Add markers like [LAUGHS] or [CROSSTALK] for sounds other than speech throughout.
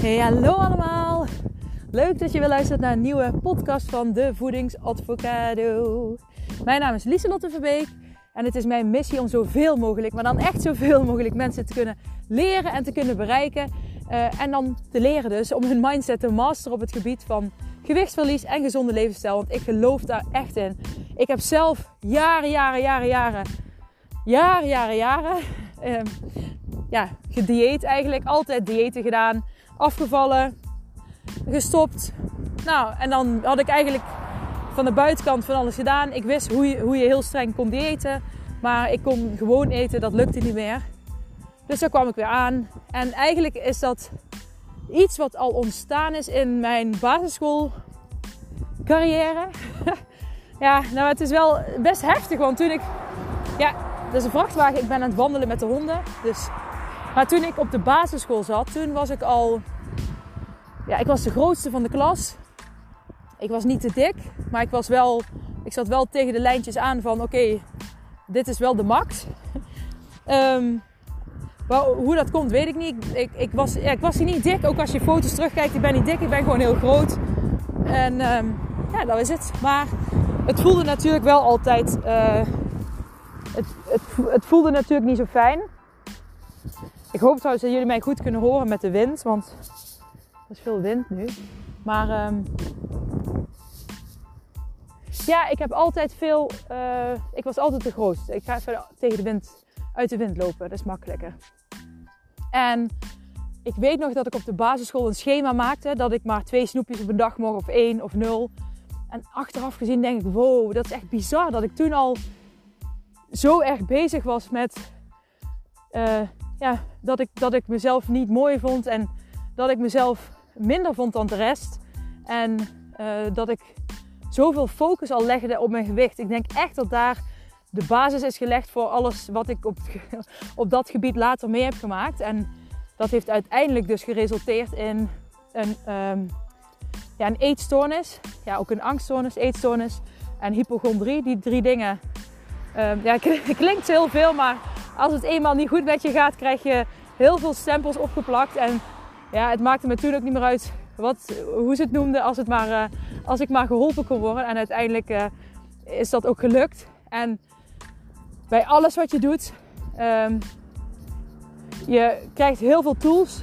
Hey, hallo allemaal. Leuk dat je weer luistert naar een nieuwe podcast van de Voedingsadvocado. Mijn naam is Lieselotte Verbeek en het is mijn missie om zoveel mogelijk, maar dan echt zoveel mogelijk mensen te kunnen leren en te kunnen bereiken. Uh, en dan te leren dus om hun mindset te masteren op het gebied van gewichtsverlies en gezonde levensstijl. Want ik geloof daar echt in. Ik heb zelf jaren, jaren, jaren, jaren, jaren, jaren, jaren, uh, ja, gedieet eigenlijk. Altijd diëten gedaan afgevallen, gestopt. Nou, en dan had ik eigenlijk van de buitenkant van alles gedaan. Ik wist hoe je, hoe je heel streng kon eten. Maar ik kon gewoon eten, dat lukte niet meer. Dus daar kwam ik weer aan. En eigenlijk is dat iets wat al ontstaan is in mijn basisschoolcarrière. [LAUGHS] ja, nou het is wel best heftig. Want toen ik... Ja, dat is een vrachtwagen. Ik ben aan het wandelen met de honden. Dus maar toen ik op de basisschool zat, toen was ik al... Ja, ik was de grootste van de klas. Ik was niet te dik, maar ik was wel... Ik zat wel tegen de lijntjes aan van oké, dit is wel de max. [LAUGHS] um, hoe dat komt, weet ik niet. Ik, ik, was, ja, ik was hier niet dik. Ook als je foto's terugkijkt, ik ben niet dik. Ik ben gewoon heel groot. En um, ja, dat is het. Maar het voelde natuurlijk wel altijd... Uh, het, het, het voelde natuurlijk niet zo fijn. Ik hoop trouwens dat jullie mij goed kunnen horen met de wind, want er is veel wind nu. Maar um, ja, ik heb altijd veel. Uh, ik was altijd de grootste. Ik ga even tegen de wind, uit de wind lopen, dat is makkelijker. En ik weet nog dat ik op de basisschool een schema maakte dat ik maar twee snoepjes op een dag mocht, of één of nul. En achteraf gezien denk ik, wow, dat is echt bizar dat ik toen al zo erg bezig was met uh, ja, dat, ik, dat ik mezelf niet mooi vond en dat ik mezelf minder vond dan de rest. En uh, dat ik zoveel focus al legde op mijn gewicht. Ik denk echt dat daar de basis is gelegd voor alles wat ik op, [LAUGHS] op dat gebied later mee heb gemaakt. En dat heeft uiteindelijk dus geresulteerd in een, um, ja, een eetstoornis. Ja, ook een angststoornis, eetstoornis en hypochondrie. Die drie dingen. Um, ja, [LAUGHS] klinkt heel veel, maar als het eenmaal niet goed met je gaat, krijg je heel veel stempels opgeplakt. En ja, het maakte me natuurlijk niet meer uit wat, hoe ze het noemden, als, het maar, uh, als ik maar geholpen kon worden. En uiteindelijk uh, is dat ook gelukt. En bij alles wat je doet, um, je krijgt heel veel tools.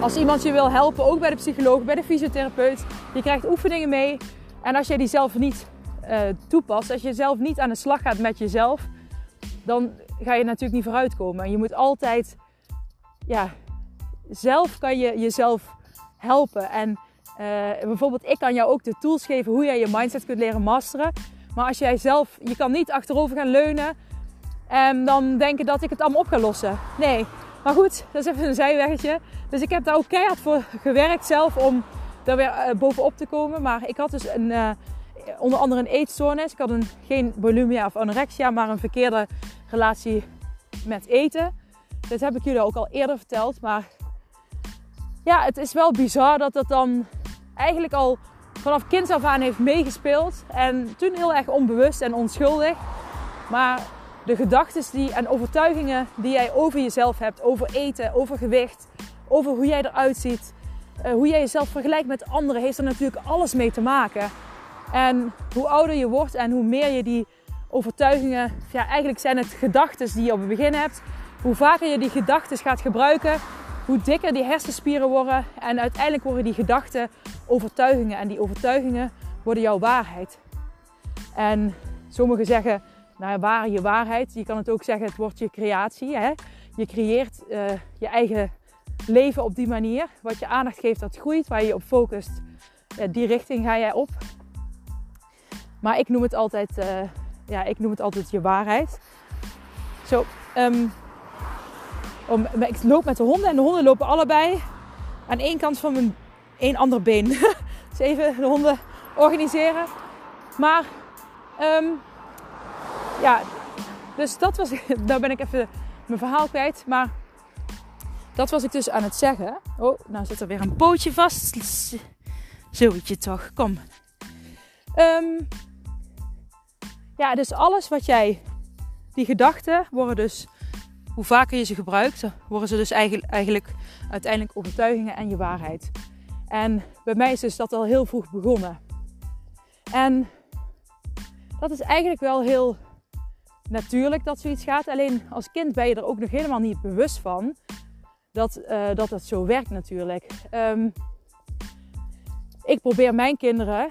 Als iemand je wil helpen, ook bij de psycholoog, bij de fysiotherapeut, je krijgt oefeningen mee. En als je die zelf niet uh, toepast, als je zelf niet aan de slag gaat met jezelf, dan ga je natuurlijk niet vooruitkomen. En je moet altijd, ja, zelf kan je jezelf helpen. En uh, bijvoorbeeld, ik kan jou ook de tools geven hoe jij je mindset kunt leren masteren. Maar als jij zelf, je kan niet achterover gaan leunen en dan denken dat ik het allemaal op ga lossen. Nee. Maar goed, dat is even een zijweggetje. Dus ik heb daar ook keihard voor gewerkt zelf om daar weer uh, bovenop te komen. Maar ik had dus een, uh, onder andere een eetstoornis. Ik had een, geen bulimia of anorexia, maar een verkeerde relatie met eten. Dit heb ik jullie ook al eerder verteld. Maar ja, het is wel bizar dat dat dan eigenlijk al vanaf kind af aan heeft meegespeeld. En toen heel erg onbewust en onschuldig. Maar de gedachten en overtuigingen die jij over jezelf hebt, over eten, over gewicht, over hoe jij eruit ziet, uh, hoe jij jezelf vergelijkt met anderen, heeft er natuurlijk alles mee te maken. En hoe ouder je wordt en hoe meer je die overtuigingen, ja, eigenlijk zijn het gedachten die je op het begin hebt. Hoe vaker je die gedachten gaat gebruiken, hoe dikker die hersenspieren worden. En uiteindelijk worden die gedachten overtuigingen. En die overtuigingen worden jouw waarheid. En sommigen zeggen, nou waar je waarheid. Je kan het ook zeggen, het wordt je creatie. Hè? Je creëert uh, je eigen leven op die manier. Wat je aandacht geeft, dat groeit. Waar je op focust, die richting ga jij op. Maar ik noem het altijd, uh, ja, ik noem het altijd je waarheid. Zo, um, om, ik loop met de honden en de honden lopen allebei aan één kant van mijn één ander been. [LAUGHS] dus even de honden organiseren. Maar, um, ja, dus dat was, [LAUGHS] daar ben ik even mijn verhaal kwijt. Maar dat was ik dus aan het zeggen. Oh, nou zit er weer een pootje vast. Zoietje toch, kom. Um, ja, dus alles wat jij, die gedachten worden dus hoe vaker je ze gebruikt, worden ze dus eigenlijk, eigenlijk uiteindelijk overtuigingen en je waarheid. En bij mij is dus dat al heel vroeg begonnen. En dat is eigenlijk wel heel natuurlijk dat zoiets gaat. Alleen als kind ben je er ook nog helemaal niet bewust van dat, uh, dat zo werkt natuurlijk. Um, ik probeer mijn kinderen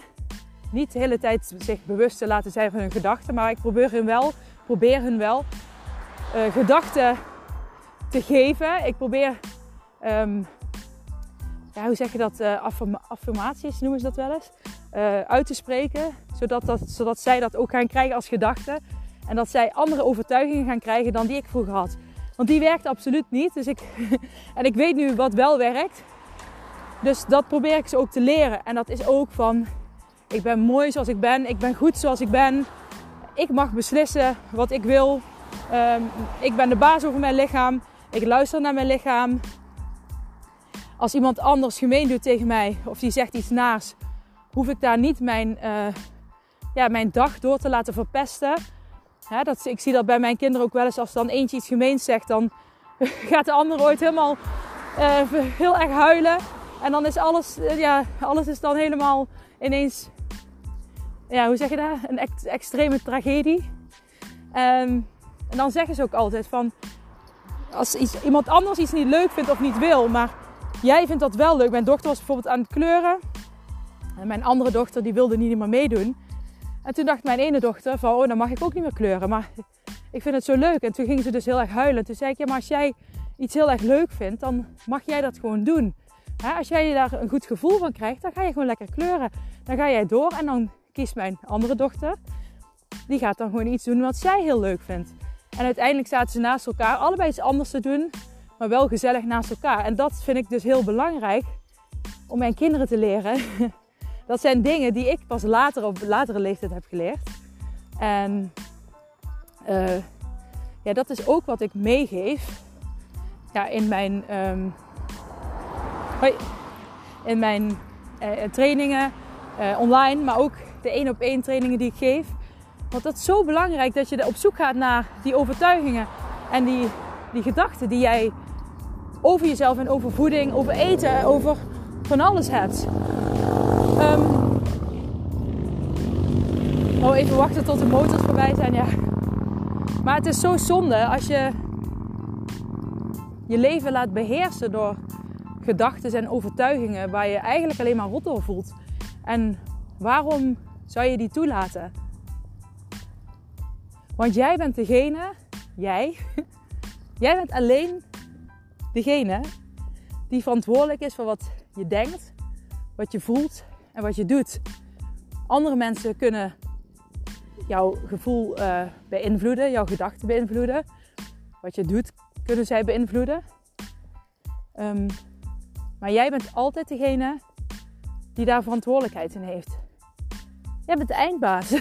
niet de hele tijd zich bewust te laten zijn van hun gedachten, maar ik probeer hun wel, probeer hun wel uh, gedachten te geven. Ik probeer, ja, hoe zeg je dat, uh, affirmaties noemen ze dat wel eens, uh, uit te spreken, zodat, dat, zodat zij dat ook gaan krijgen als gedachte. En dat zij andere overtuigingen gaan krijgen dan die ik vroeger had. Want die werkt absoluut niet. Dus ik, [LAUGHS] en ik weet nu wat wel werkt. Dus dat probeer ik ze ook te leren. En dat is ook van, ik ben mooi zoals ik ben. Ik ben goed zoals ik ben. Ik mag beslissen wat ik wil. Um, ik ben de baas over mijn lichaam. Ik luister naar mijn lichaam. Als iemand anders gemeen doet tegen mij of die zegt iets naars, hoef ik daar niet mijn, uh, ja, mijn dag door te laten verpesten. Ja, dat, ik zie dat bij mijn kinderen ook wel eens. Als dan eentje iets gemeens zegt, dan [LAUGHS] gaat de ander ooit helemaal uh, heel erg huilen. En dan is alles, uh, ja, alles is dan helemaal ineens, ja, hoe zeg je dat? Een ex extreme tragedie. Um, en dan zeggen ze ook altijd van, als iets, iemand anders iets niet leuk vindt of niet wil, maar jij vindt dat wel leuk. Mijn dochter was bijvoorbeeld aan het kleuren. En mijn andere dochter die wilde niet meer meedoen. En toen dacht mijn ene dochter van, oh dan mag ik ook niet meer kleuren. Maar ik vind het zo leuk. En toen ging ze dus heel erg huilen. Toen zei ik, ja maar als jij iets heel erg leuk vindt, dan mag jij dat gewoon doen. als jij daar een goed gevoel van krijgt, dan ga je gewoon lekker kleuren. Dan ga jij door en dan kiest mijn andere dochter. Die gaat dan gewoon iets doen wat zij heel leuk vindt. En uiteindelijk zaten ze naast elkaar, allebei iets anders te doen, maar wel gezellig naast elkaar. En dat vind ik dus heel belangrijk om mijn kinderen te leren. [LAUGHS] Dat zijn dingen die ik pas later op latere leeftijd heb geleerd. En uh, ja, dat is ook wat ik meegeef ja, in mijn, hoi, in mijn uh, trainingen uh, online, maar ook de één op één trainingen die ik geef. Want dat is zo belangrijk dat je op zoek gaat naar die overtuigingen en die, die gedachten die jij over jezelf en over voeding, over eten, over van alles hebt. Um, oh, even wachten tot de motors voorbij zijn, ja. Maar het is zo zonde als je je leven laat beheersen door gedachten en overtuigingen waar je eigenlijk alleen maar rot door voelt. En waarom zou je die toelaten? Want jij bent degene, jij, [LAUGHS] jij bent alleen degene die verantwoordelijk is voor wat je denkt, wat je voelt en wat je doet. Andere mensen kunnen jouw gevoel uh, beïnvloeden, jouw gedachten beïnvloeden. Wat je doet, kunnen zij beïnvloeden. Um, maar jij bent altijd degene die daar verantwoordelijkheid in heeft. Jij bent de eindbaas.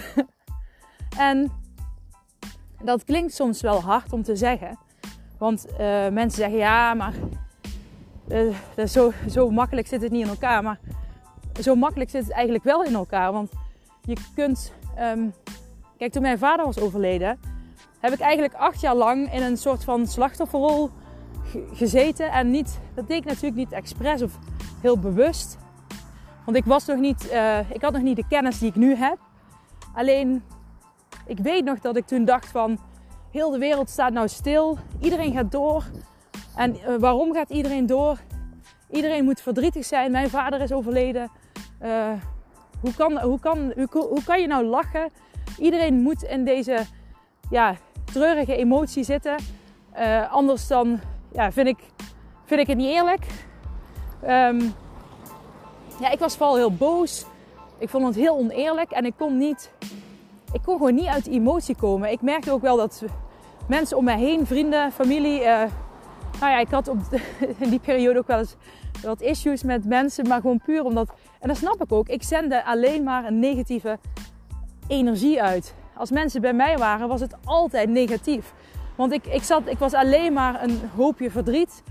[LAUGHS] en dat klinkt soms wel hard om te zeggen. Want uh, mensen zeggen ja, maar uh, zo, zo makkelijk zit het niet in elkaar. Maar zo makkelijk zit het eigenlijk wel in elkaar. Want je kunt. Um, kijk, toen mijn vader was overleden, heb ik eigenlijk acht jaar lang in een soort van slachtofferrol gezeten. En niet, dat deed ik natuurlijk niet expres of heel bewust. Want ik was nog niet, uh, ik had nog niet de kennis die ik nu heb. Alleen, ik weet nog dat ik toen dacht van, heel de wereld staat nou stil. Iedereen gaat door. En uh, waarom gaat iedereen door? Iedereen moet verdrietig zijn. Mijn vader is overleden. Uh, hoe, kan, hoe, kan, hoe, kan je nou lachen? Iedereen moet in deze ja, treurige emotie zitten. Anders dan ja, vind, ik, vind ik het niet eerlijk. Um, ja, ik was vooral heel boos. Ik vond het heel oneerlijk en ik kon niet. Ik kon gewoon niet uit die emotie komen. Ik merkte ook wel dat mensen om mij heen, vrienden, familie. Uh, nou ja, ik had op [LAUGHS] in die periode ook wel eens wat issues met mensen, maar gewoon puur omdat. En dat snap ik ook. Ik zende alleen maar een negatieve energie uit. Als mensen bij mij waren, was het altijd negatief. Want ik, ik, zat, ik was alleen maar een hoopje verdriet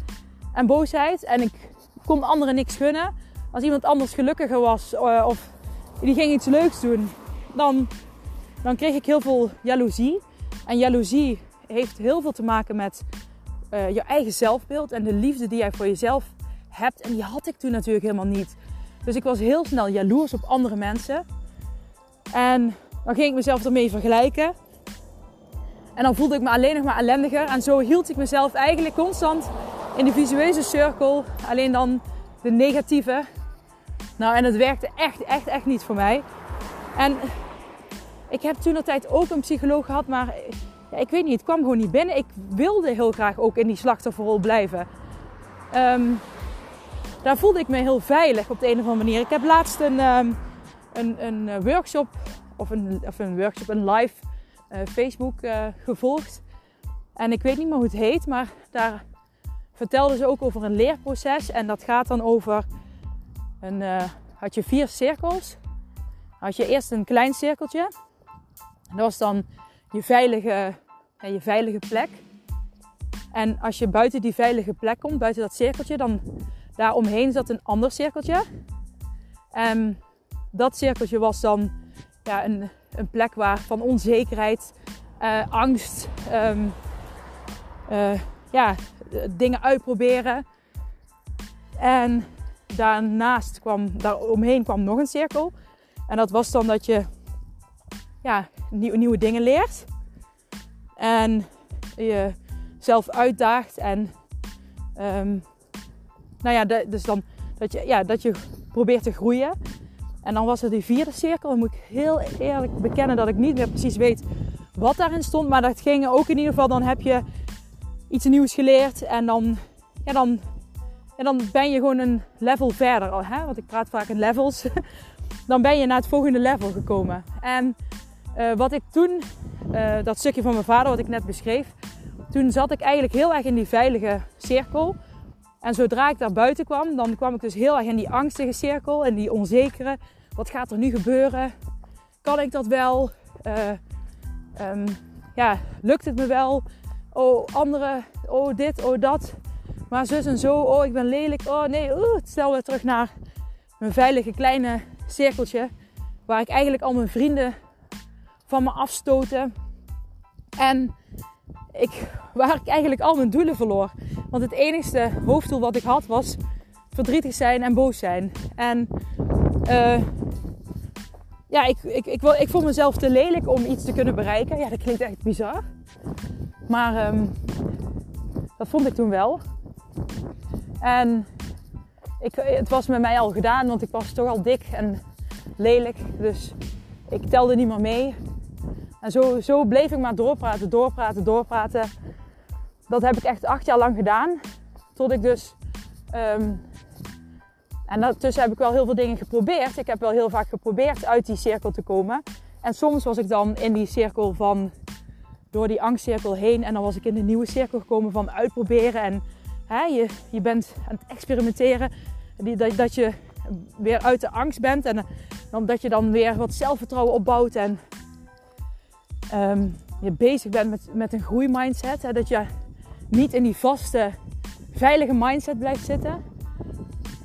en boosheid. En ik kon anderen niks gunnen. Als iemand anders gelukkiger was uh, of die ging iets leuks doen, dan, dan kreeg ik heel veel jaloezie. En jaloezie heeft heel veel te maken met uh, je eigen zelfbeeld en de liefde die jij voor jezelf hebt. En die had ik toen natuurlijk helemaal niet. Dus ik was heel snel jaloers op andere mensen. En dan ging ik mezelf ermee vergelijken. En dan voelde ik me alleen nog maar ellendiger. En zo hield ik mezelf eigenlijk constant in de visueuze cirkel. Alleen dan de negatieve. Nou, en het werkte echt, echt, echt niet voor mij. En ik heb toen tijd ook een psycholoog gehad, maar ja, ik weet niet, het kwam gewoon niet binnen. Ik wilde heel graag ook in die slachtofferrol blijven. Ehm, daar voelde ik me heel veilig op de een of andere manier. Ik heb laatst een, ehm, een, een eh, workshop, of een, of een workshop, een live uh, Facebook uh, gevolgd. En ik weet niet meer hoe het heet, maar daar vertelden ze ook over een leerproces. En dat gaat dan over, een, had je vier cirkels. Had je eerst een klein cirkeltje. Dat was dan je veilige, je veilige plek. En als je buiten die veilige plek komt, buiten dat cirkeltje, dan daaromheen zat een ander cirkeltje. En dat cirkeltje was dan ja, een, een plek waar van onzekerheid, uh, angst, uh, ja, dingen uitproberen. En daarnaast kwam, daaromheen kwam nog een cirkel. En dat was dan dat je ja, nieuwe, dingen leert. En je zelf uitdaagt. En um, nou ja, dus dan dat je, ja, dat je probeert te groeien. En dan was er die vierde cirkel. Dan moet ik heel eerlijk bekennen dat ik niet meer precies weet wat daarin stond. Maar dat ging ook in ieder geval, dan heb je iets nieuws geleerd. En dan, ja, dan, ja, dan ben je gewoon een level verder. Hè? Want ik praat vaak in levels. [LAUGHS] dan ben je naar het volgende level gekomen. En uh, wat ik toen, uh, dat stukje van mijn vader wat ik net beschreef, toen zat ik eigenlijk heel erg in die veilige cirkel. En zodra ik daar buiten kwam, dan kwam ik dus heel erg in die angstige cirkel, en die onzekere. Wat gaat er nu gebeuren? Kan ik dat wel? Uh, um, ja, lukt het me wel? Oh, anderen, oh dit, oh dat. Maar zus en zo, oh ik ben lelijk, oh nee, oeh, stel weer terug naar mijn veilige kleine cirkeltje. Waar ik eigenlijk al mijn vrienden van me afstoten. En ik, waar ik eigenlijk al mijn doelen verloor. Want het enigste hoofddoel wat ik had was verdrietig zijn en boos zijn. En uh, ja, ik, ik, ik, ik, vond mezelf te lelijk om iets te kunnen bereiken. Ja, dat klinkt echt bizar. Maar um, dat vond ik toen wel. En ik, het was met mij al gedaan, want ik was toch al dik en lelijk. Dus ik telde niet meer mee. En zo, bleef ik maar doorpraten, doorpraten, doorpraten. Dat heb ik echt acht jaar lang gedaan. Tot ik dus. Um, en daartussen heb ik wel heel veel dingen geprobeerd. Ik heb wel heel vaak geprobeerd uit die cirkel te komen. En soms was ik dan in die cirkel van. door die angstcirkel heen. En dan was ik in de nieuwe cirkel gekomen van uitproberen. En hè, je, bent aan het experimenteren. Die, dat, dat je weer uit de angst bent. En dan, dat je dan weer wat zelfvertrouwen opbouwt. En um, je bezig bent met, met een groeimindset. Hè, dat je niet in die vaste, veilige mindset blijft zitten.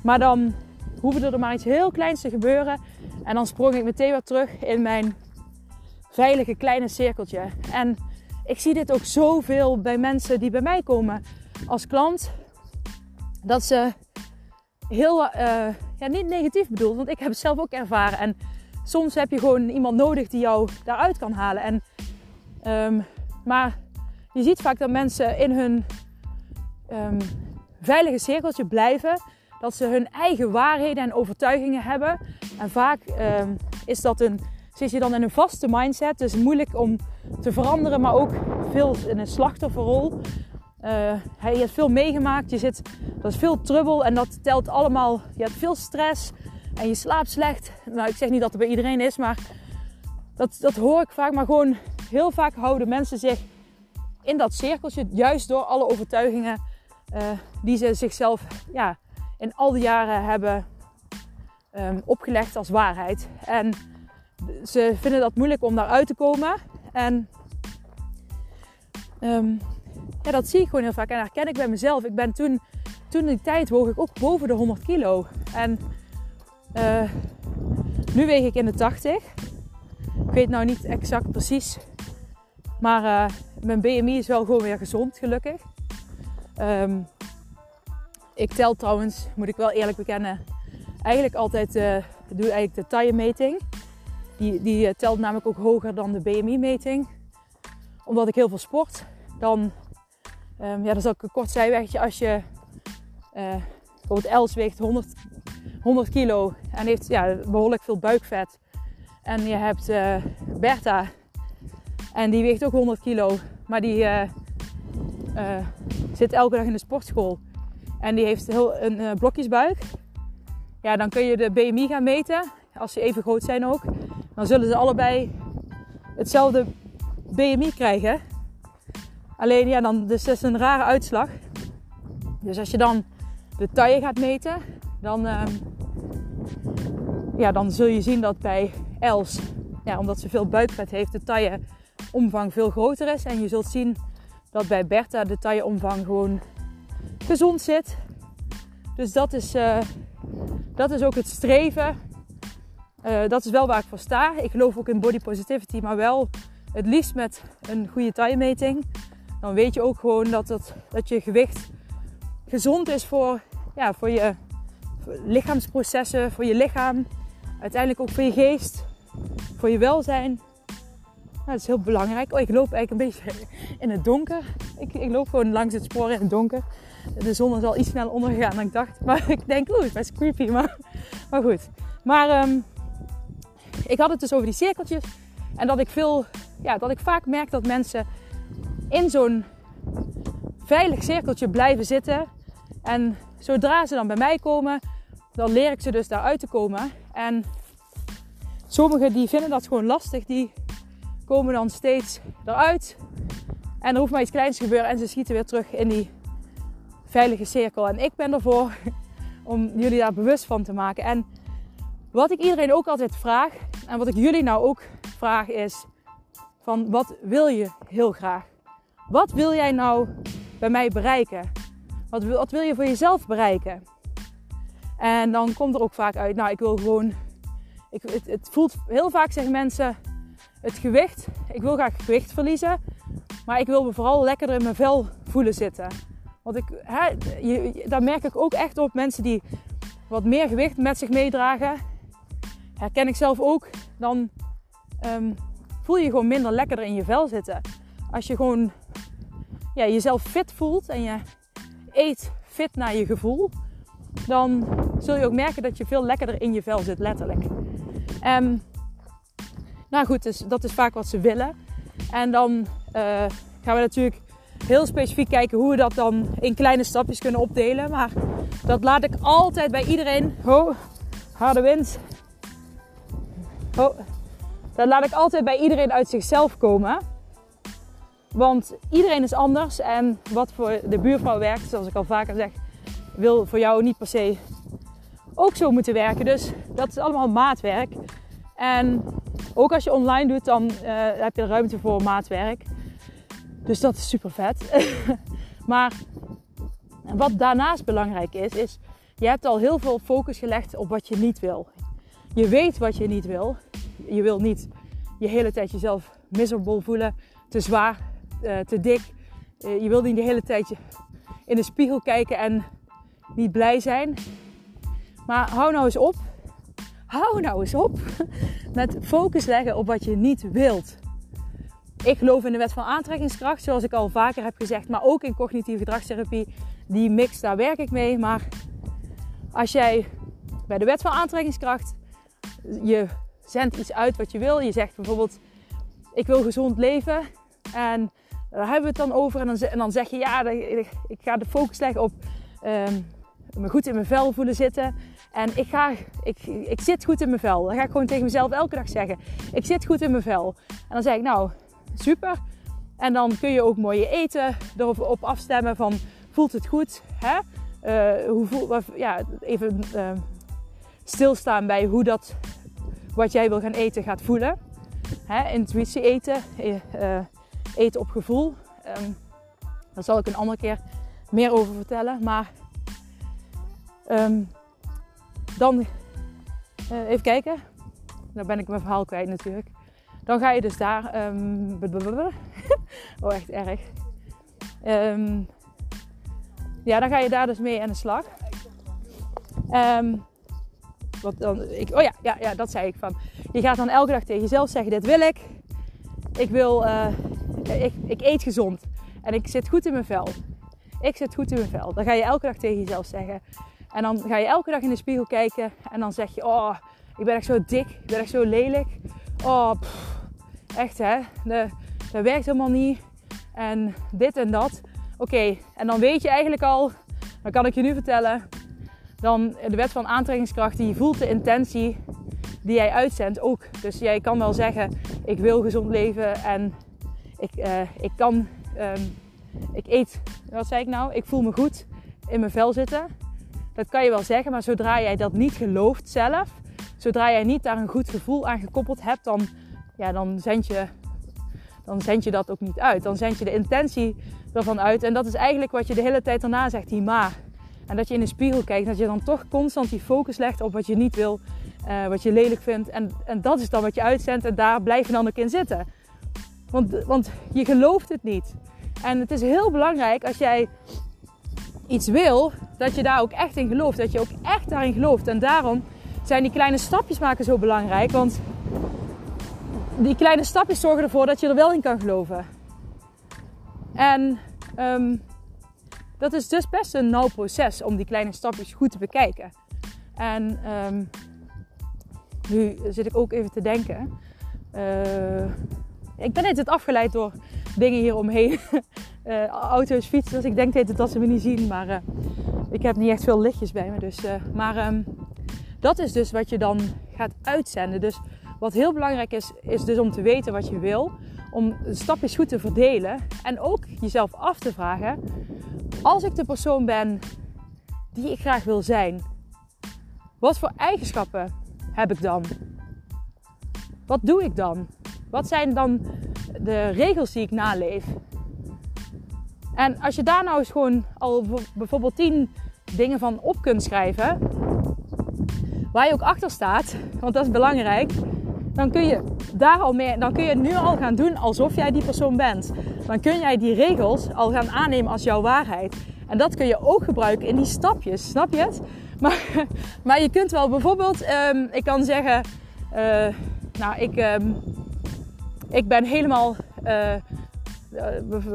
Maar dan hoefde er maar iets heel kleins te gebeuren. En dan sprong ik meteen weer terug in mijn veilige kleine cirkeltje. En ik zie dit ook zoveel bij mensen die bij mij komen als klant. Dat ze heel, uh, ja, niet negatief bedoeld, want ik heb het zelf ook ervaren. En soms heb je gewoon iemand nodig die jou daaruit kan halen. En, um, maar je ziet vaak dat mensen in hun um, veilige cirkeltje blijven. Dat ze hun eigen waarheden en overtuigingen hebben. En vaak um, is dat een, zit je dan in een vaste mindset. Dus moeilijk om te veranderen, maar ook veel in een slachtofferrol. Uh, je hebt veel meegemaakt, je zit, dat is veel trubbel en dat telt allemaal. Je hebt veel stress, en je slaapt slecht. Nou, ik zeg niet dat het bij iedereen is, maar dat, dat hoor ik vaak. Maar gewoon heel vaak houden mensen zich in dat cirkeltje, juist door alle overtuigingen uh, die ze zichzelf ja, in al die jaren hebben um, opgelegd als waarheid. En ze vinden dat moeilijk om daaruit te komen. En um, ja, dat zie ik gewoon heel vaak. En herken ik bij mezelf. Ik ben toen, toen die tijd woog ik ook boven de 100 kilo. En uh, nu weeg ik in de 80. Ik weet nou niet exact precies. Maar uh, mijn BMI is wel gewoon weer gezond, gelukkig. Ehm, ik tel trouwens, moet ik wel eerlijk bekennen, eigenlijk altijd, uh, doe eigenlijk de taillemeting. Die, die telt namelijk ook hoger dan de BMI-meting. Omdat ik heel veel sport. Dan, um, ja, dan zal ik een kort zijwegje. Als je uh, bijvoorbeeld Els weegt 100, 100 kilo en heeft ja, behoorlijk veel buikvet. En je hebt Bertha en die weegt ook 100 kilo. Maar die zit elke dag in de sportschool. En die heeft heel een blokjesbuik. Ja, dan kun je de BMI gaan meten. Als ze even groot zijn ook. Dan zullen ze allebei hetzelfde BMI krijgen. Alleen ja, dan, dus dat is een rare uitslag. Dus als je dan de taille gaat meten, dan, uh, ja, dan zul je zien dat bij Els, ja, omdat ze veel buikvet heeft, de tailleomvang veel groter is. En je zult zien dat bij Bertha de tailleomvang gewoon gezond zit. Dus dat is, uh, dat is ook het streven. Uh, dat is wel waar ik voor sta. Ik geloof ook in body positivity, maar wel het liefst met een goede taillemeting. Dan weet je ook gewoon dat, dat je gewicht gezond is voor, ja, voor je lichaamsprocessen, voor je lichaam. Uiteindelijk ook voor je geest, voor je welzijn. Nou, dat is heel belangrijk. Oh, ik loop eigenlijk een beetje [LAUGHS] in het donker. Ik, ik loop gewoon langs het spoor in het donker. De zon is al iets sneller ondergegaan dan ik dacht. Maar [LAUGHS] ik denk, oeh, het is best creepy. Maar, maar goed. Maar um, ik had het dus over die cirkeltjes. En dat ik veel, ja, dat ik vaak merk dat mensen in zo'n veilig cirkeltje blijven zitten. En zodra ze dan bij mij komen, dan leer ik ze dus daaruit te komen. En sommigen die vinden dat gewoon lastig, die komen dan steeds eruit. En er hoeft maar iets kleins te gebeuren en ze schieten weer terug in die veilige cirkel. En ik ben ervoor [LAUGHS] om jullie daar bewust van te maken. En wat ik iedereen ook altijd vraag, en wat ik jullie nou ook vraag, is: van wat wil je heel graag? Wat wil jij nou bij mij bereiken? Wat wil, wat wil je voor jezelf bereiken? En dan komt er ook vaak uit, nou, ik wil gewoon. Ik, het, het voelt heel vaak zeggen mensen het gewicht. Ik wil graag gewicht verliezen, maar ik wil me vooral lekkerder in mijn vel voelen zitten. Want ik, hè, je, daar merk ik ook echt op mensen die wat meer gewicht met zich meedragen. Herken ik zelf ook. Dan um, voel je gewoon minder lekkerder in je vel zitten. Als je gewoon ja, jezelf fit voelt en je eet fit naar je gevoel, dan zul je ook merken dat je veel lekkerder in je vel zit, letterlijk. Um, nou goed, dus dat is vaak wat ze willen. En dan uh, gaan we natuurlijk heel specifiek kijken hoe we dat dan in kleine stapjes kunnen opdelen. Maar dat laat ik altijd bij iedereen. Oh, harde wind. Oh, dat laat ik altijd bij iedereen uit zichzelf komen. Want iedereen is anders. En wat voor de buurvrouw werkt, zoals ik al vaker zeg, wil voor jou niet per se ook zo moeten werken. Dus dat is allemaal maatwerk. En ook als je online doet, dan uh, heb je ruimte voor maatwerk. Dus dat is super vet. [LAUGHS] maar wat daarnaast belangrijk is, is je hebt al heel veel focus gelegd op wat je niet wil. Je weet wat je niet wil. Je wil niet je hele tijd jezelf miserable voelen, te zwaar, uh, te dik. Uh, je wil niet de hele tijd in de spiegel kijken en niet blij zijn. Maar hou nou eens op. Hou nou eens op [LAUGHS] met focus leggen op wat je niet wilt. Ik geloof in de wet van aantrekkingskracht, zoals ik al vaker heb gezegd, maar ook in cognitieve gedragstherapie. Die mix, daar werk ik mee. Maar als jij bij de wet van aantrekkingskracht, je zendt iets uit wat je wil. Je zegt bijvoorbeeld, ik wil gezond leven. En daar hebben we het dan over. En dan, dan zeg je, ja, ik ga de focus leggen op um, me goed in mijn vel voelen zitten. En ik, ga, ik, ik zit goed in mijn vel. Dat ga ik gewoon tegen mezelf elke dag zeggen. Ik zit goed in mijn vel. En dan zeg ik, nou, super. En dan kun je ook mooie eten erop afstemmen van voelt het goed? Hè? Uh, hoe voel, ja, even uh, stilstaan bij hoe dat wat jij wil gaan eten gaat voelen. Hè? Intuïtie eten, uh, eten op gevoel. Um, daar zal ik een andere keer meer over vertellen. Maar um, dan even kijken. Dan ben ik mijn verhaal kwijt natuurlijk. Dan ga je dus daar. Um, [LAUGHS] oh, echt erg. Ja, dan ga je daar dus mee aan de slag. Ehm, wat dan, ik, oh ja, ja, ja, dat zei ik van. Je gaat dan elke dag tegen jezelf zeggen: Dit wil ik. Ik wil, uh, ik, ik eet gezond. En ik zit goed in mijn vel. Ik zit goed in mijn vel. Dan ga je elke dag tegen jezelf zeggen. En dan ga je elke dag in de spiegel kijken. En dan zeg je: Oh, ik ben echt zo dik. Ik ben echt zo lelijk. Oh, echt hè. Dat werkt helemaal niet. En dit en dat. Oké, en dan weet je eigenlijk al, dan kan ik je nu vertellen, dan de wet van aantrekkingskracht, die voelt de intentie die jij uitzendt ook. Dus jij kan wel zeggen, ik wil gezond leven en ik, uh, ik kan, um, ik eet, wat zei ik nou? Ik voel me goed in mijn vel zitten. Dat kan je wel zeggen, maar zodra jij dat niet gelooft zelf, zodra jij niet daar een goed gevoel aan gekoppeld hebt, dan, ja, dan, zend je, dan zend je dat ook niet uit. Dan zend je de intentie ervan uit. En dat is eigenlijk wat je de hele tijd daarna zegt, die maar. En dat je in de spiegel kijkt, dat je dan toch constant die focus legt op wat je niet wil, uh, wat je lelijk vindt. En, en dat is dan wat je uitzendt en daar blijf je dan ook in zitten. Want, want je gelooft het niet. En het is heel belangrijk als jij iets wil, dat je daar ook echt in gelooft. Dat je ook echt daarin gelooft. En daarom zijn die kleine stapjes maken zo belangrijk. Want die kleine stapjes zorgen ervoor dat je er wel in kan geloven. En um, dat is dus best een nauw proces om die kleine stapjes goed te bekijken. En um, nu zit ik ook even te denken. Uh, ik ben het afgeleid door dingen hieromheen. uh, [LAUGHS] auto's, fietsen. Dus ik denk het dat ze me niet zien. Maar uh, ik heb niet echt veel lichtjes bij me. Dus, uh, maar um, dat is dus wat je dan gaat uitzenden. Dus wat heel belangrijk is, is dus om te weten wat je wil. Om stapjes goed te verdelen. En ook jezelf af te vragen. Als ik de persoon ben die ik graag wil zijn. Wat voor eigenschappen heb ik dan? Wat doe ik dan? Wat zijn dan de regels die ik naleef? En als je daar nou eens gewoon al bijvoorbeeld tien dingen van op kunt schrijven, waar je ook achter staat, want dat is belangrijk, dan kun je daar al mee, dan kun je nu al gaan doen alsof jij die persoon bent. Dan kun jij die regels al gaan aannemen als jouw waarheid. En dat kun je ook gebruiken in die stapjes, snap je het? [LAUGHS] Maar, maar je kunt wel bijvoorbeeld, um, ik kan zeggen, uh, nou ik, um, ik ben helemaal, uh,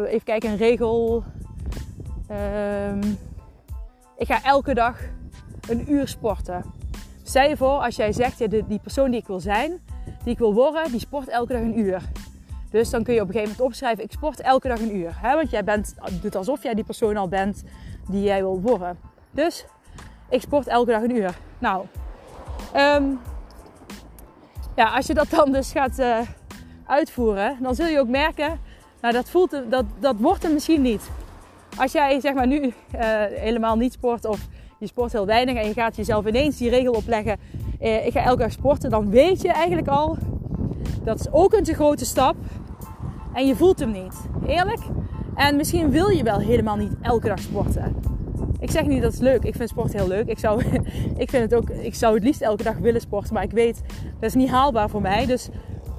even kijken, een regel. Um, ik ga elke dag een uur sporten. Stel je voor, als jij zegt, ja, die persoon die ik wil zijn, die ik wil worden, die sport elke dag een uur. Dus dan kun je op een gegeven moment opschrijven, ik sport elke dag een uur. Hè? Want jij bent, doet alsof jij die persoon al bent die jij wil worden. Dus ik sport elke dag een uur. Nou, um, ja, als je dat dan dus gaat uh, uitvoeren, dan zul je ook merken, nou dat, voelt, dat, dat wordt er misschien niet. Als jij zeg maar nu uh, helemaal niet sport of je sport heel weinig en je gaat jezelf ineens die regel opleggen, uh, ik ga elke dag sporten, dan weet je eigenlijk al, dat is ook een te grote stap en je voelt hem niet. Eerlijk? En misschien wil je wel helemaal niet elke dag sporten. Ik zeg niet dat het leuk. Ik vind sport heel leuk. Ik zou, [LAUGHS] ik vind het ook, ik zou het liefst elke dag willen sporten. Maar ik weet, dat is niet haalbaar voor mij. Dus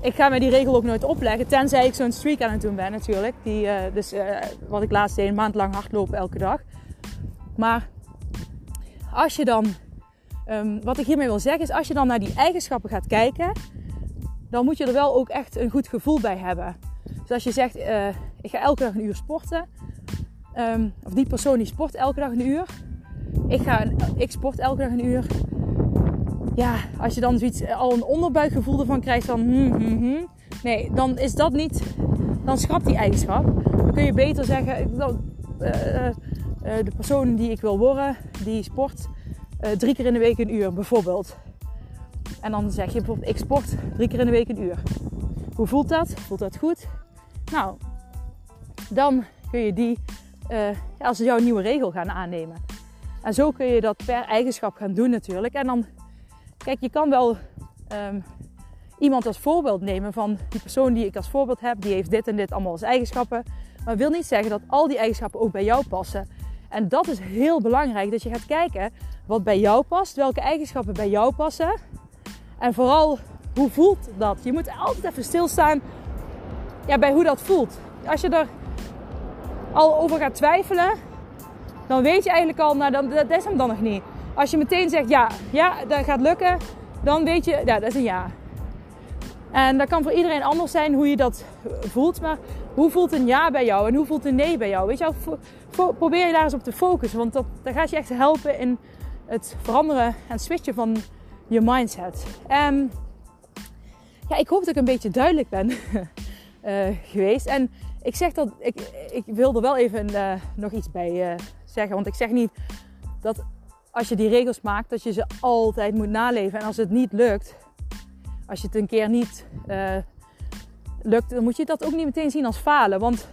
ik ga mij die regel ook nooit opleggen. Tenzij ik zo'n streak aan het doen ben natuurlijk. Die, uh, dus uh, wat ik laatst deed, een maand lang hardlopen elke dag. Maar als je dan, um, wat ik hiermee wil zeggen is, als je dan naar die eigenschappen gaat kijken, dan moet je er wel ook echt een goed gevoel bij hebben. Dus als je zegt, uh, ik ga elke dag een uur sporten. Um, of die persoon die sport elke dag een uur. Ik, ga ik sport elke dag een uur. Ja, als je dan zoiets, al een onderbuikgevoel ervan krijgt van... Hmm, hmm, hmm, nee, dan is dat niet... Dan schrapt die eigenschap. Dan kun je beter zeggen... Dan, uh, uh, de persoon die ik wil worden, die sport drie keer in de week een uur bijvoorbeeld. En dan zeg je bijvoorbeeld, ik sport drie keer in de week een uur. Hoe voelt dat? Voelt dat goed? Nou, dan kun je die als jouw nieuwe regel gaan aannemen. En zo kun je dat per eigenschap gaan doen natuurlijk. En dan, kijk, je kan wel um, iemand als voorbeeld nemen van die persoon die ik als voorbeeld heb. Die heeft dit en dit allemaal als eigenschappen. Maar wil niet zeggen dat al die eigenschappen ook bij jou passen. En dat is heel belangrijk, dat je gaat kijken wat bij jou past, welke eigenschappen bij jou passen. En vooral, hoe voelt dat? Je moet altijd even stilstaan ja, bij hoe dat voelt. Als je er al over gaat twijfelen, dan weet je eigenlijk al, nou, dan, dat is hem dan nog niet. Als je meteen zegt ja, ja, dat gaat lukken, dan weet je, ja, dat is een ja. En dat kan voor iedereen anders zijn hoe je dat voelt. Maar hoe voelt een ja bij jou en hoe voelt een nee bij jou? Weet je probeer je daar eens op te focussen. Want dat, dat gaat je echt helpen in het veranderen en switchen van je mindset. En ja, ik hoop dat ik een beetje duidelijk ben uh, [LAUGHS] geweest. En ik zeg dat, ik, ik wil er wel even uh, nog iets bij uh, zeggen. Want ik zeg niet dat als je die regels maakt, dat je ze altijd moet naleven. En als het niet lukt, als je het een keer niet lukt, dan moet je dat ook niet meteen zien als falen. Want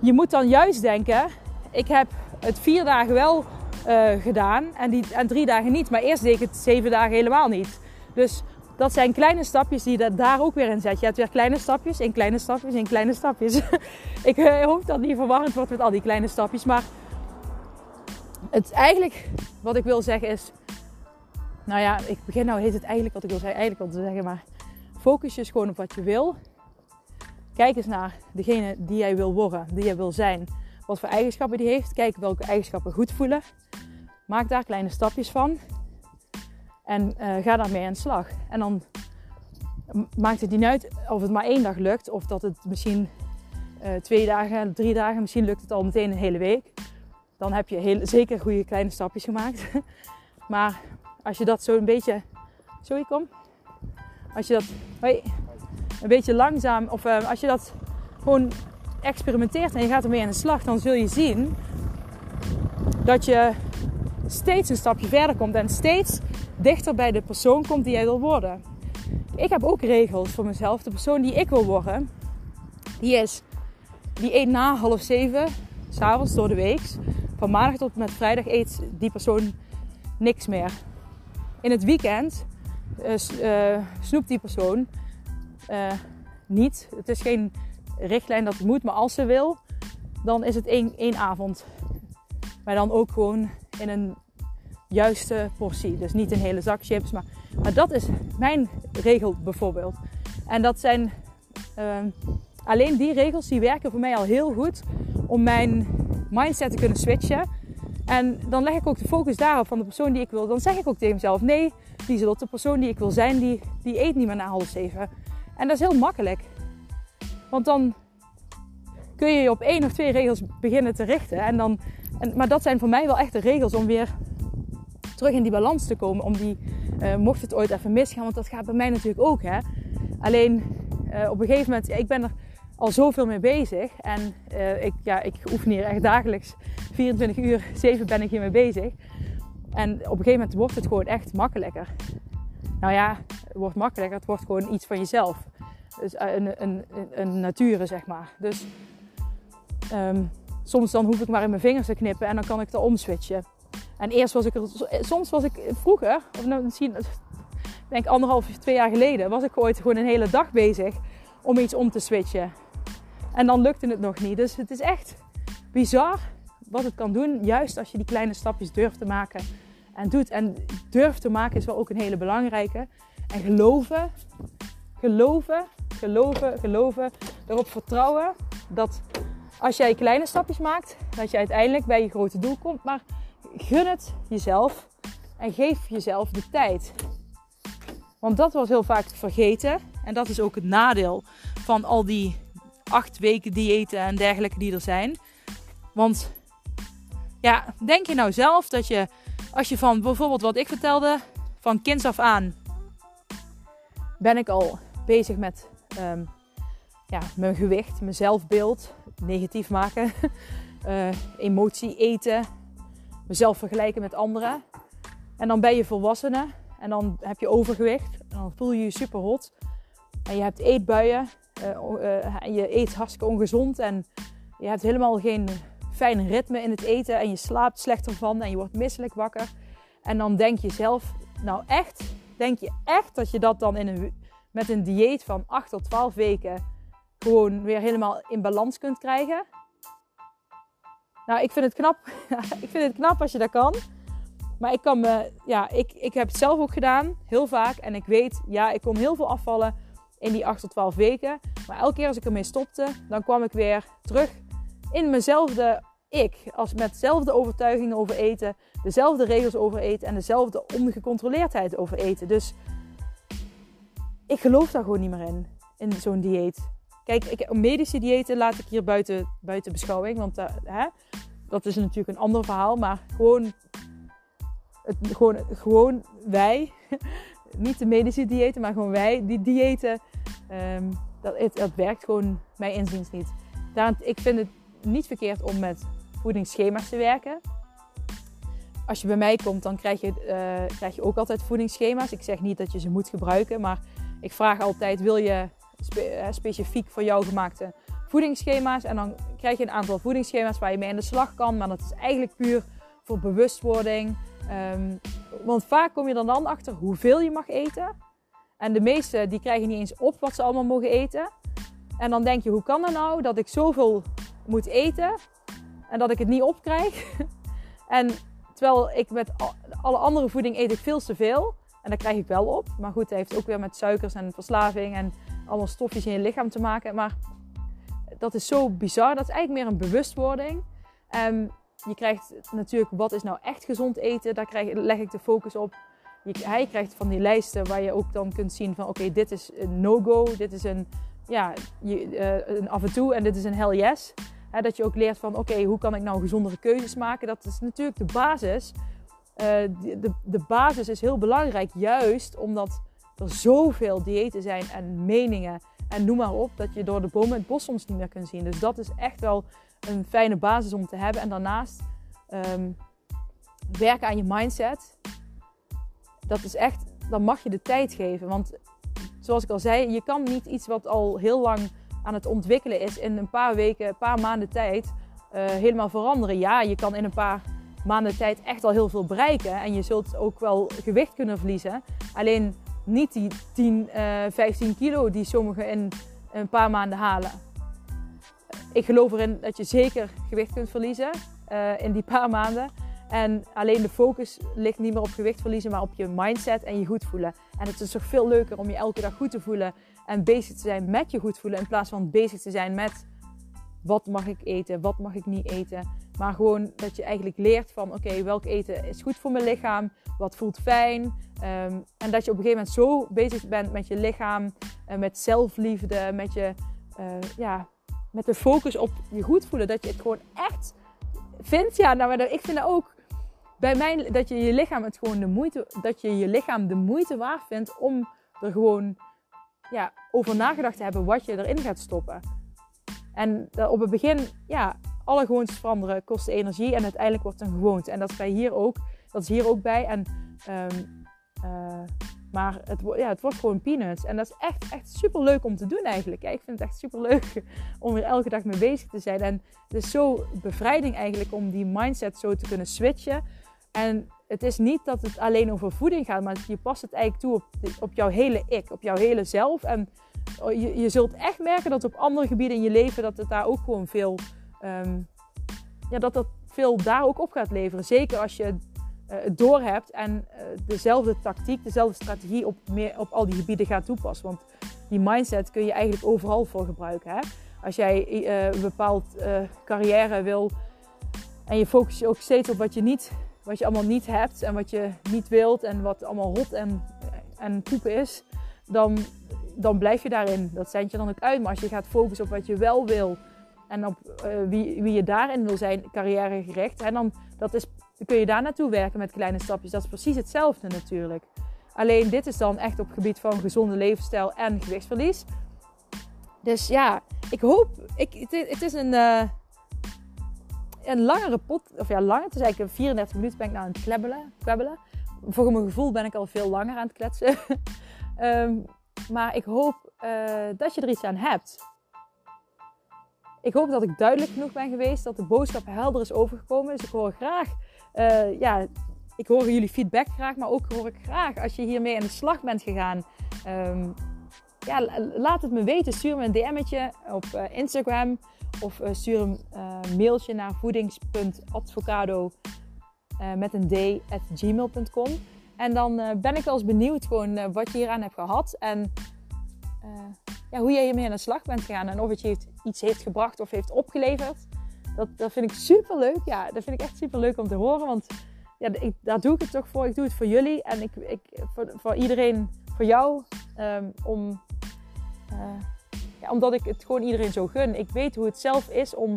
je moet dan juist denken, ik heb het vier dagen wel gedaan en, die, en drie dagen niet. Maar eerst deed ik het zeven dagen helemaal niet. Dus dat zijn kleine stapjes die je daar ook weer in zet. Je hebt weer kleine stapjes, in kleine stapjes, in kleine stapjes. [LAUGHS] ik uh, hoop dat niet verwarrend wordt met al die kleine stapjes. Maar het eigenlijk, wat ik wil zeggen is... Nou ja, ik begin nou heet het eigenlijk wat ik wil zeggen. Eigenlijk wat te zeggen, maar focus je eens gewoon op wat je wil. Kijk eens naar degene die jij wil worden, die jij wil zijn. Wat voor eigenschappen die heeft. Kijk welke eigenschappen goed voelen. Maak daar kleine stapjes van. En uh, ga daarmee aan de slag. En dan maakt het niet uit of het maar één dag lukt. Of dat het misschien uh, twee dagen, drie dagen, misschien lukt het al meteen een hele week. Dan heb je heel, zeker goede kleine stapjes gemaakt. [LAUGHS] maar als je dat zo een beetje... Sorry, kom. Als je dat een beetje langzaam... Of uh, als je dat gewoon experimenteert en je gaat ermee aan de slag... dan zul je zien dat je steeds een stapje verder komt. En steeds dichter bij de persoon komt die jij wil worden. Ik heb ook regels voor mezelf. De persoon die ik wil worden, die is, die eet na half zeven, s'avonds door de week. Van maandag tot met vrijdag eet die persoon niks meer. In het weekend uh, snoept die persoon uh, niet. Het is geen richtlijn dat het moet, maar als ze wil, dan is het één, één avond. Maar dan ook gewoon in een juiste portie. Dus niet een hele zak chips. Maar, maar dat is mijn regel bijvoorbeeld. En dat zijn alleen die regels die werken voor mij al heel goed om mijn mindset te kunnen switchen. En dan leg ik ook de focus daarop van de persoon die ik wil. Dan zeg ik ook tegen mezelf: nee, Lieselot, de persoon die ik wil zijn, die, die eet niet meer na half zeven. En dat is heel makkelijk. Want dan kun je je op één of twee regels beginnen te richten. En dan, en, maar dat zijn voor mij wel echt de regels om weer terug in die balans te komen. Om die, uh, mocht het ooit even misgaan, want dat gaat bij mij natuurlijk ook. Hè. Alleen uh, op een gegeven moment, ik ben er al zoveel mee bezig. En uh, ik, ja, ik oefen hier echt dagelijks 24 uur, 7 ben ik hiermee bezig. En op een gegeven moment wordt het gewoon echt makkelijker. Nou ja, het wordt makkelijker, het wordt gewoon iets van jezelf. Dus een, een, een nature, zeg maar. Dus um, soms dan hoef ik maar in mijn vingers te knippen en dan kan ik er omswitchen. En eerst was ik er, soms was ik vroeger, of nou misschien, denk anderhalf, twee jaar geleden, was ik ooit gewoon een hele dag bezig om iets om te switchen. En dan lukte het nog niet. Dus het is echt bizar wat het kan doen, juist als je die kleine stapjes durft te maken en doet. En durf te maken is wel ook een hele belangrijke. En geloven, geloven, geloven, geloven, erop vertrouwen dat als jij kleine stapjes maakt, dat je uiteindelijk bij je grote doel komt. Maar gun het jezelf en geef jezelf de tijd. Want dat wordt heel vaak vergeten. En dat is ook het nadeel van al die acht weken diëten en dergelijke die er zijn. Want ja, denk je nou zelf dat je, als je van bijvoorbeeld wat ik vertelde, van kinds af aan ben ik al bezig met um, ja, mijn gewicht, mijn zelfbeeld negatief maken, uh, [LAUGHS] emotie eten, mezelf vergelijken met anderen. En dan ben je volwassene en dan heb je overgewicht. En dan voel je je super hot. En je hebt eetbuien. Uh, en je eet hartstikke ongezond. En je hebt helemaal geen fijn ritme in het eten. En je slaapt slechter van. En je wordt misselijk wakker. En dan denk je zelf, nou echt, denk je echt dat je dat dan in een, met een dieet van 8 tot 12 weken gewoon weer helemaal in balans kunt krijgen? Nou, ik vind het knap. [LAUGHS] ik vind het knap als je dat kan. Maar ik kan ja, ik, ik heb het zelf ook gedaan, heel vaak. En ik weet, ja, ik kon heel veel afvallen in die 8 tot 12 weken. Maar elke keer als ik ermee stopte, dan kwam ik weer terug in mezelfde ik. Als met dezelfde overtuigingen over eten, dezelfde regels over eten en dezelfde ongecontroleerdheid over eten. Dus ik geloof daar gewoon niet meer in, in zo'n dieet. Kijk, ik, medische diëten laat ik hier buiten, buiten beschouwing, want uh, hè, dat is natuurlijk een ander verhaal. Maar gewoon, het, gewoon, gewoon wij, [LAUGHS] niet de medische diëten, maar gewoon wij, die diëten, um, dat, het, werkt gewoon mijn inziens niet. Daarom, ik vind het niet verkeerd om met voedingsschema's te werken. Als je bij mij komt, dan krijg je, uh, krijg je ook altijd voedingsschema's. Ik zeg niet dat je ze moet gebruiken, maar ik vraag altijd: wil je eh, specifiek voor jou gemaakte voedingsschema's? En dan krijg je een aantal voedingsschema's waar je mee aan de slag kan. Maar dat is eigenlijk puur voor bewustwording. Um, want vaak kom je er dan achter hoeveel je mag eten. En de meesten die krijgen niet eens op wat ze allemaal mogen eten. En dan denk je, hoe kan dat nou dat ik zoveel moet eten en dat ik het niet opkrijg? [LAUGHS] en terwijl ik met alle andere voeding eet ik veel te veel. En dat krijg ik wel op. Maar goed, het heeft ook weer met suikers en verslaving en allemaal stofjes in je lichaam te maken. Maar dat is zo bizar. Dat is eigenlijk meer een bewustwording. Um, je krijgt natuurlijk, wat is nou echt gezond eten? Daar krijg, leg ik de focus op. Je, hij krijgt van die lijsten waar je ook dan kunt zien van... Oké, dit is een no-go. Dit is een, ja, je, uh, een af en toe en dit is een hell yes. dat je ook leert van, oké, hoe kan ik nou gezondere keuzes maken? Dat is natuurlijk de basis. De, de, de basis is heel belangrijk, juist omdat er zoveel diëten zijn en meningen en noem maar op, dat je door de bomen het bos soms niet meer kunt zien. Dus dat is echt wel een fijne basis om te hebben. En daarnaast um, werken aan je mindset. Dat is echt, dan mag je de tijd geven. Want zoals ik al zei, je kan niet iets wat al heel lang aan het ontwikkelen is in een paar weken, een paar maanden tijd uh, helemaal veranderen. Ja, je kan in een paar maanden tijd echt al heel veel bereiken. En je zult ook wel gewicht kunnen verliezen. Alleen niet die 10, uh, 15 kilo die sommigen in een paar maanden halen. Ik geloof erin dat je zeker gewicht kunt verliezen uh, in die paar maanden. En alleen de focus ligt niet meer op gewicht verliezen, maar op je mindset en je goed voelen. En het is toch veel leuker om je elke dag goed te voelen en bezig te zijn met je goed voelen. In plaats van bezig te zijn met wat mag ik eten, wat mag ik niet eten. Maar gewoon dat je eigenlijk leert van oké, welk eten is goed voor mijn lichaam, wat voelt fijn. Um, en dat je op een gegeven moment zo bezig bent met je lichaam, uh, met zelfliefde, met, je, uh, ja, met de focus op je goed voelen. Dat je het gewoon echt vindt. Ja, nou, ik vind dat ook bij mij, dat je je lichaam het gewoon de moeite, dat je je lichaam de moeite waard vindt om er gewoon ja, over nagedacht te hebben wat je erin gaat stoppen. En op het begin, ja, alle gewoontes veranderen kost energie en uiteindelijk wordt het een gewoonte. En dat is bij hier ook, dat is hier ook bij. En, um, maar het, ja, het wordt gewoon peanuts. En dat is echt, echt super leuk om te doen eigenlijk. ik vind het echt super leuk [LAUGHS] om er elke dag mee bezig te zijn. En het is zo bevrijding eigenlijk om die mindset zo te kunnen switchen. En het is niet dat het alleen over voeding gaat, maar je past het eigenlijk toe op, op jouw hele ik, op jouw hele zelf. En oh, je, je zult echt merken dat op andere gebieden in je leven dat het daar ook gewoon veel, um, ja, dat dat veel daar ook op gaat leveren. Zeker als je het doorhebt en uh, dezelfde tactiek, dezelfde strategie op, meer, op al die gebieden gaat toepassen. Want die mindset kun je eigenlijk overal voor gebruiken. Hè? Als jij uh, een bepaald carrière wil en je focust je ook steeds op wat je niet wat je allemaal niet hebt en wat je niet wilt en wat allemaal rot en, en poep is, dan, dan blijf je daarin. Dat zend je dan ook uit. Maar als je gaat focussen op wat je wel wil en op wie, wie je daarin wil zijn, carrièregericht, en dan, dat is, dan kun je daar naartoe werken met kleine stapjes. Dat is precies hetzelfde natuurlijk. Alleen dit is dan echt op het gebied van gezonde levensstijl en gewichtsverlies. Dus ja, ik hoop. Ik, het, is een. Uh, een langere pot, of ja, langer. Het is eigenlijk 34 minuten ben ik nou aan het klebbelen. kwebbelen. Voor mijn gevoel ben ik al veel langer aan het kletsen. um, [LAUGHS] maar ik hoop uh, dat je er iets aan hebt. Ik hoop dat ik duidelijk genoeg ben geweest, dat de boodschap helder is overgekomen. Dus ik hoor graag, uh, ja, ik hoor jullie feedback graag, maar ook hoor ik graag als je hiermee aan de slag bent gegaan. Um, ja, laat het me weten. Stuur me een DM'tje op uh, Instagram. Of uh, stuur een mailtje naar voedings.advocado met een d at gmail.com. En dan ben ik wel eens benieuwd gewoon wat je hieraan hebt gehad. En ja, hoe jij hiermee aan de slag bent gegaan. En of het je iets heeft gebracht of heeft opgeleverd. Dat, dat vind ik super leuk. Ja, dat vind ik echt super leuk om te horen. Want ja, ik, daar doe ik het toch voor. Ik doe het voor jullie en ik, ik, voor, voor iedereen, voor jou. Um, om, uh, ja, omdat ik het gewoon iedereen zo gun. Ik weet hoe het zelf is om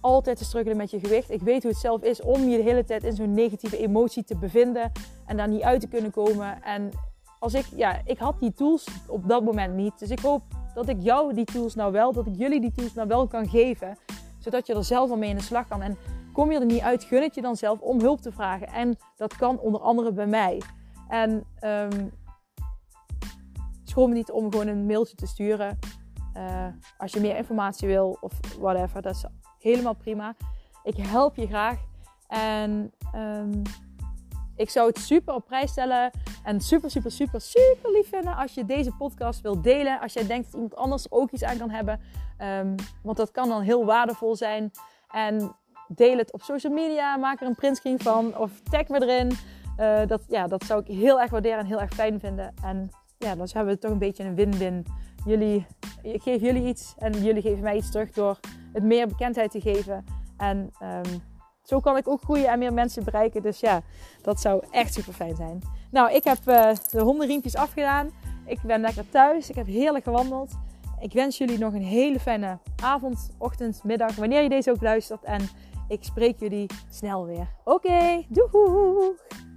altijd te struggelen met je gewicht. Ik weet hoe het zelf is om je de hele tijd in zo'n negatieve emotie te bevinden en daar niet uit te kunnen komen. En als ik, ja, ik had die tools op dat moment niet. Dus ik hoop dat ik jou die tools nou wel, dat ik jullie die tools nou wel kan geven. Zodat je er zelf al mee in de slag kan. En kom je er niet uit, gun het je dan zelf om hulp te vragen. En dat kan onder andere bij mij. En um, schroom niet om gewoon een mailtje te sturen. Uh, als je meer informatie wil of whatever. Dat is helemaal prima. Ik help je graag. En um, ik zou het super op prijs stellen en super, super, super, super lief vinden als je deze podcast wilt delen. Als jij denkt dat iemand anders ook iets aan kan hebben. Um, want dat kan dan heel waardevol zijn. En deel het op social media. Maak er een printscreen van of tag me erin. Uh, dat, ja, dat zou ik heel erg waarderen en heel erg fijn vinden. En ja, dan hebben we toch een beetje een win-win. Jullie, ik geef jullie iets en jullie geven mij iets terug door het meer bekendheid te geven. En um, zo kan ik ook groeien en meer mensen bereiken. Dus ja, dat zou echt super fijn zijn. Nou, ik heb uh, de hondenriempjes afgedaan. Ik ben lekker thuis. Ik heb heerlijk gewandeld. Ik wens jullie nog een hele fijne avond, ochtend, middag, wanneer je deze ook luistert. En ik spreek jullie snel weer. Oké, okay, doeg!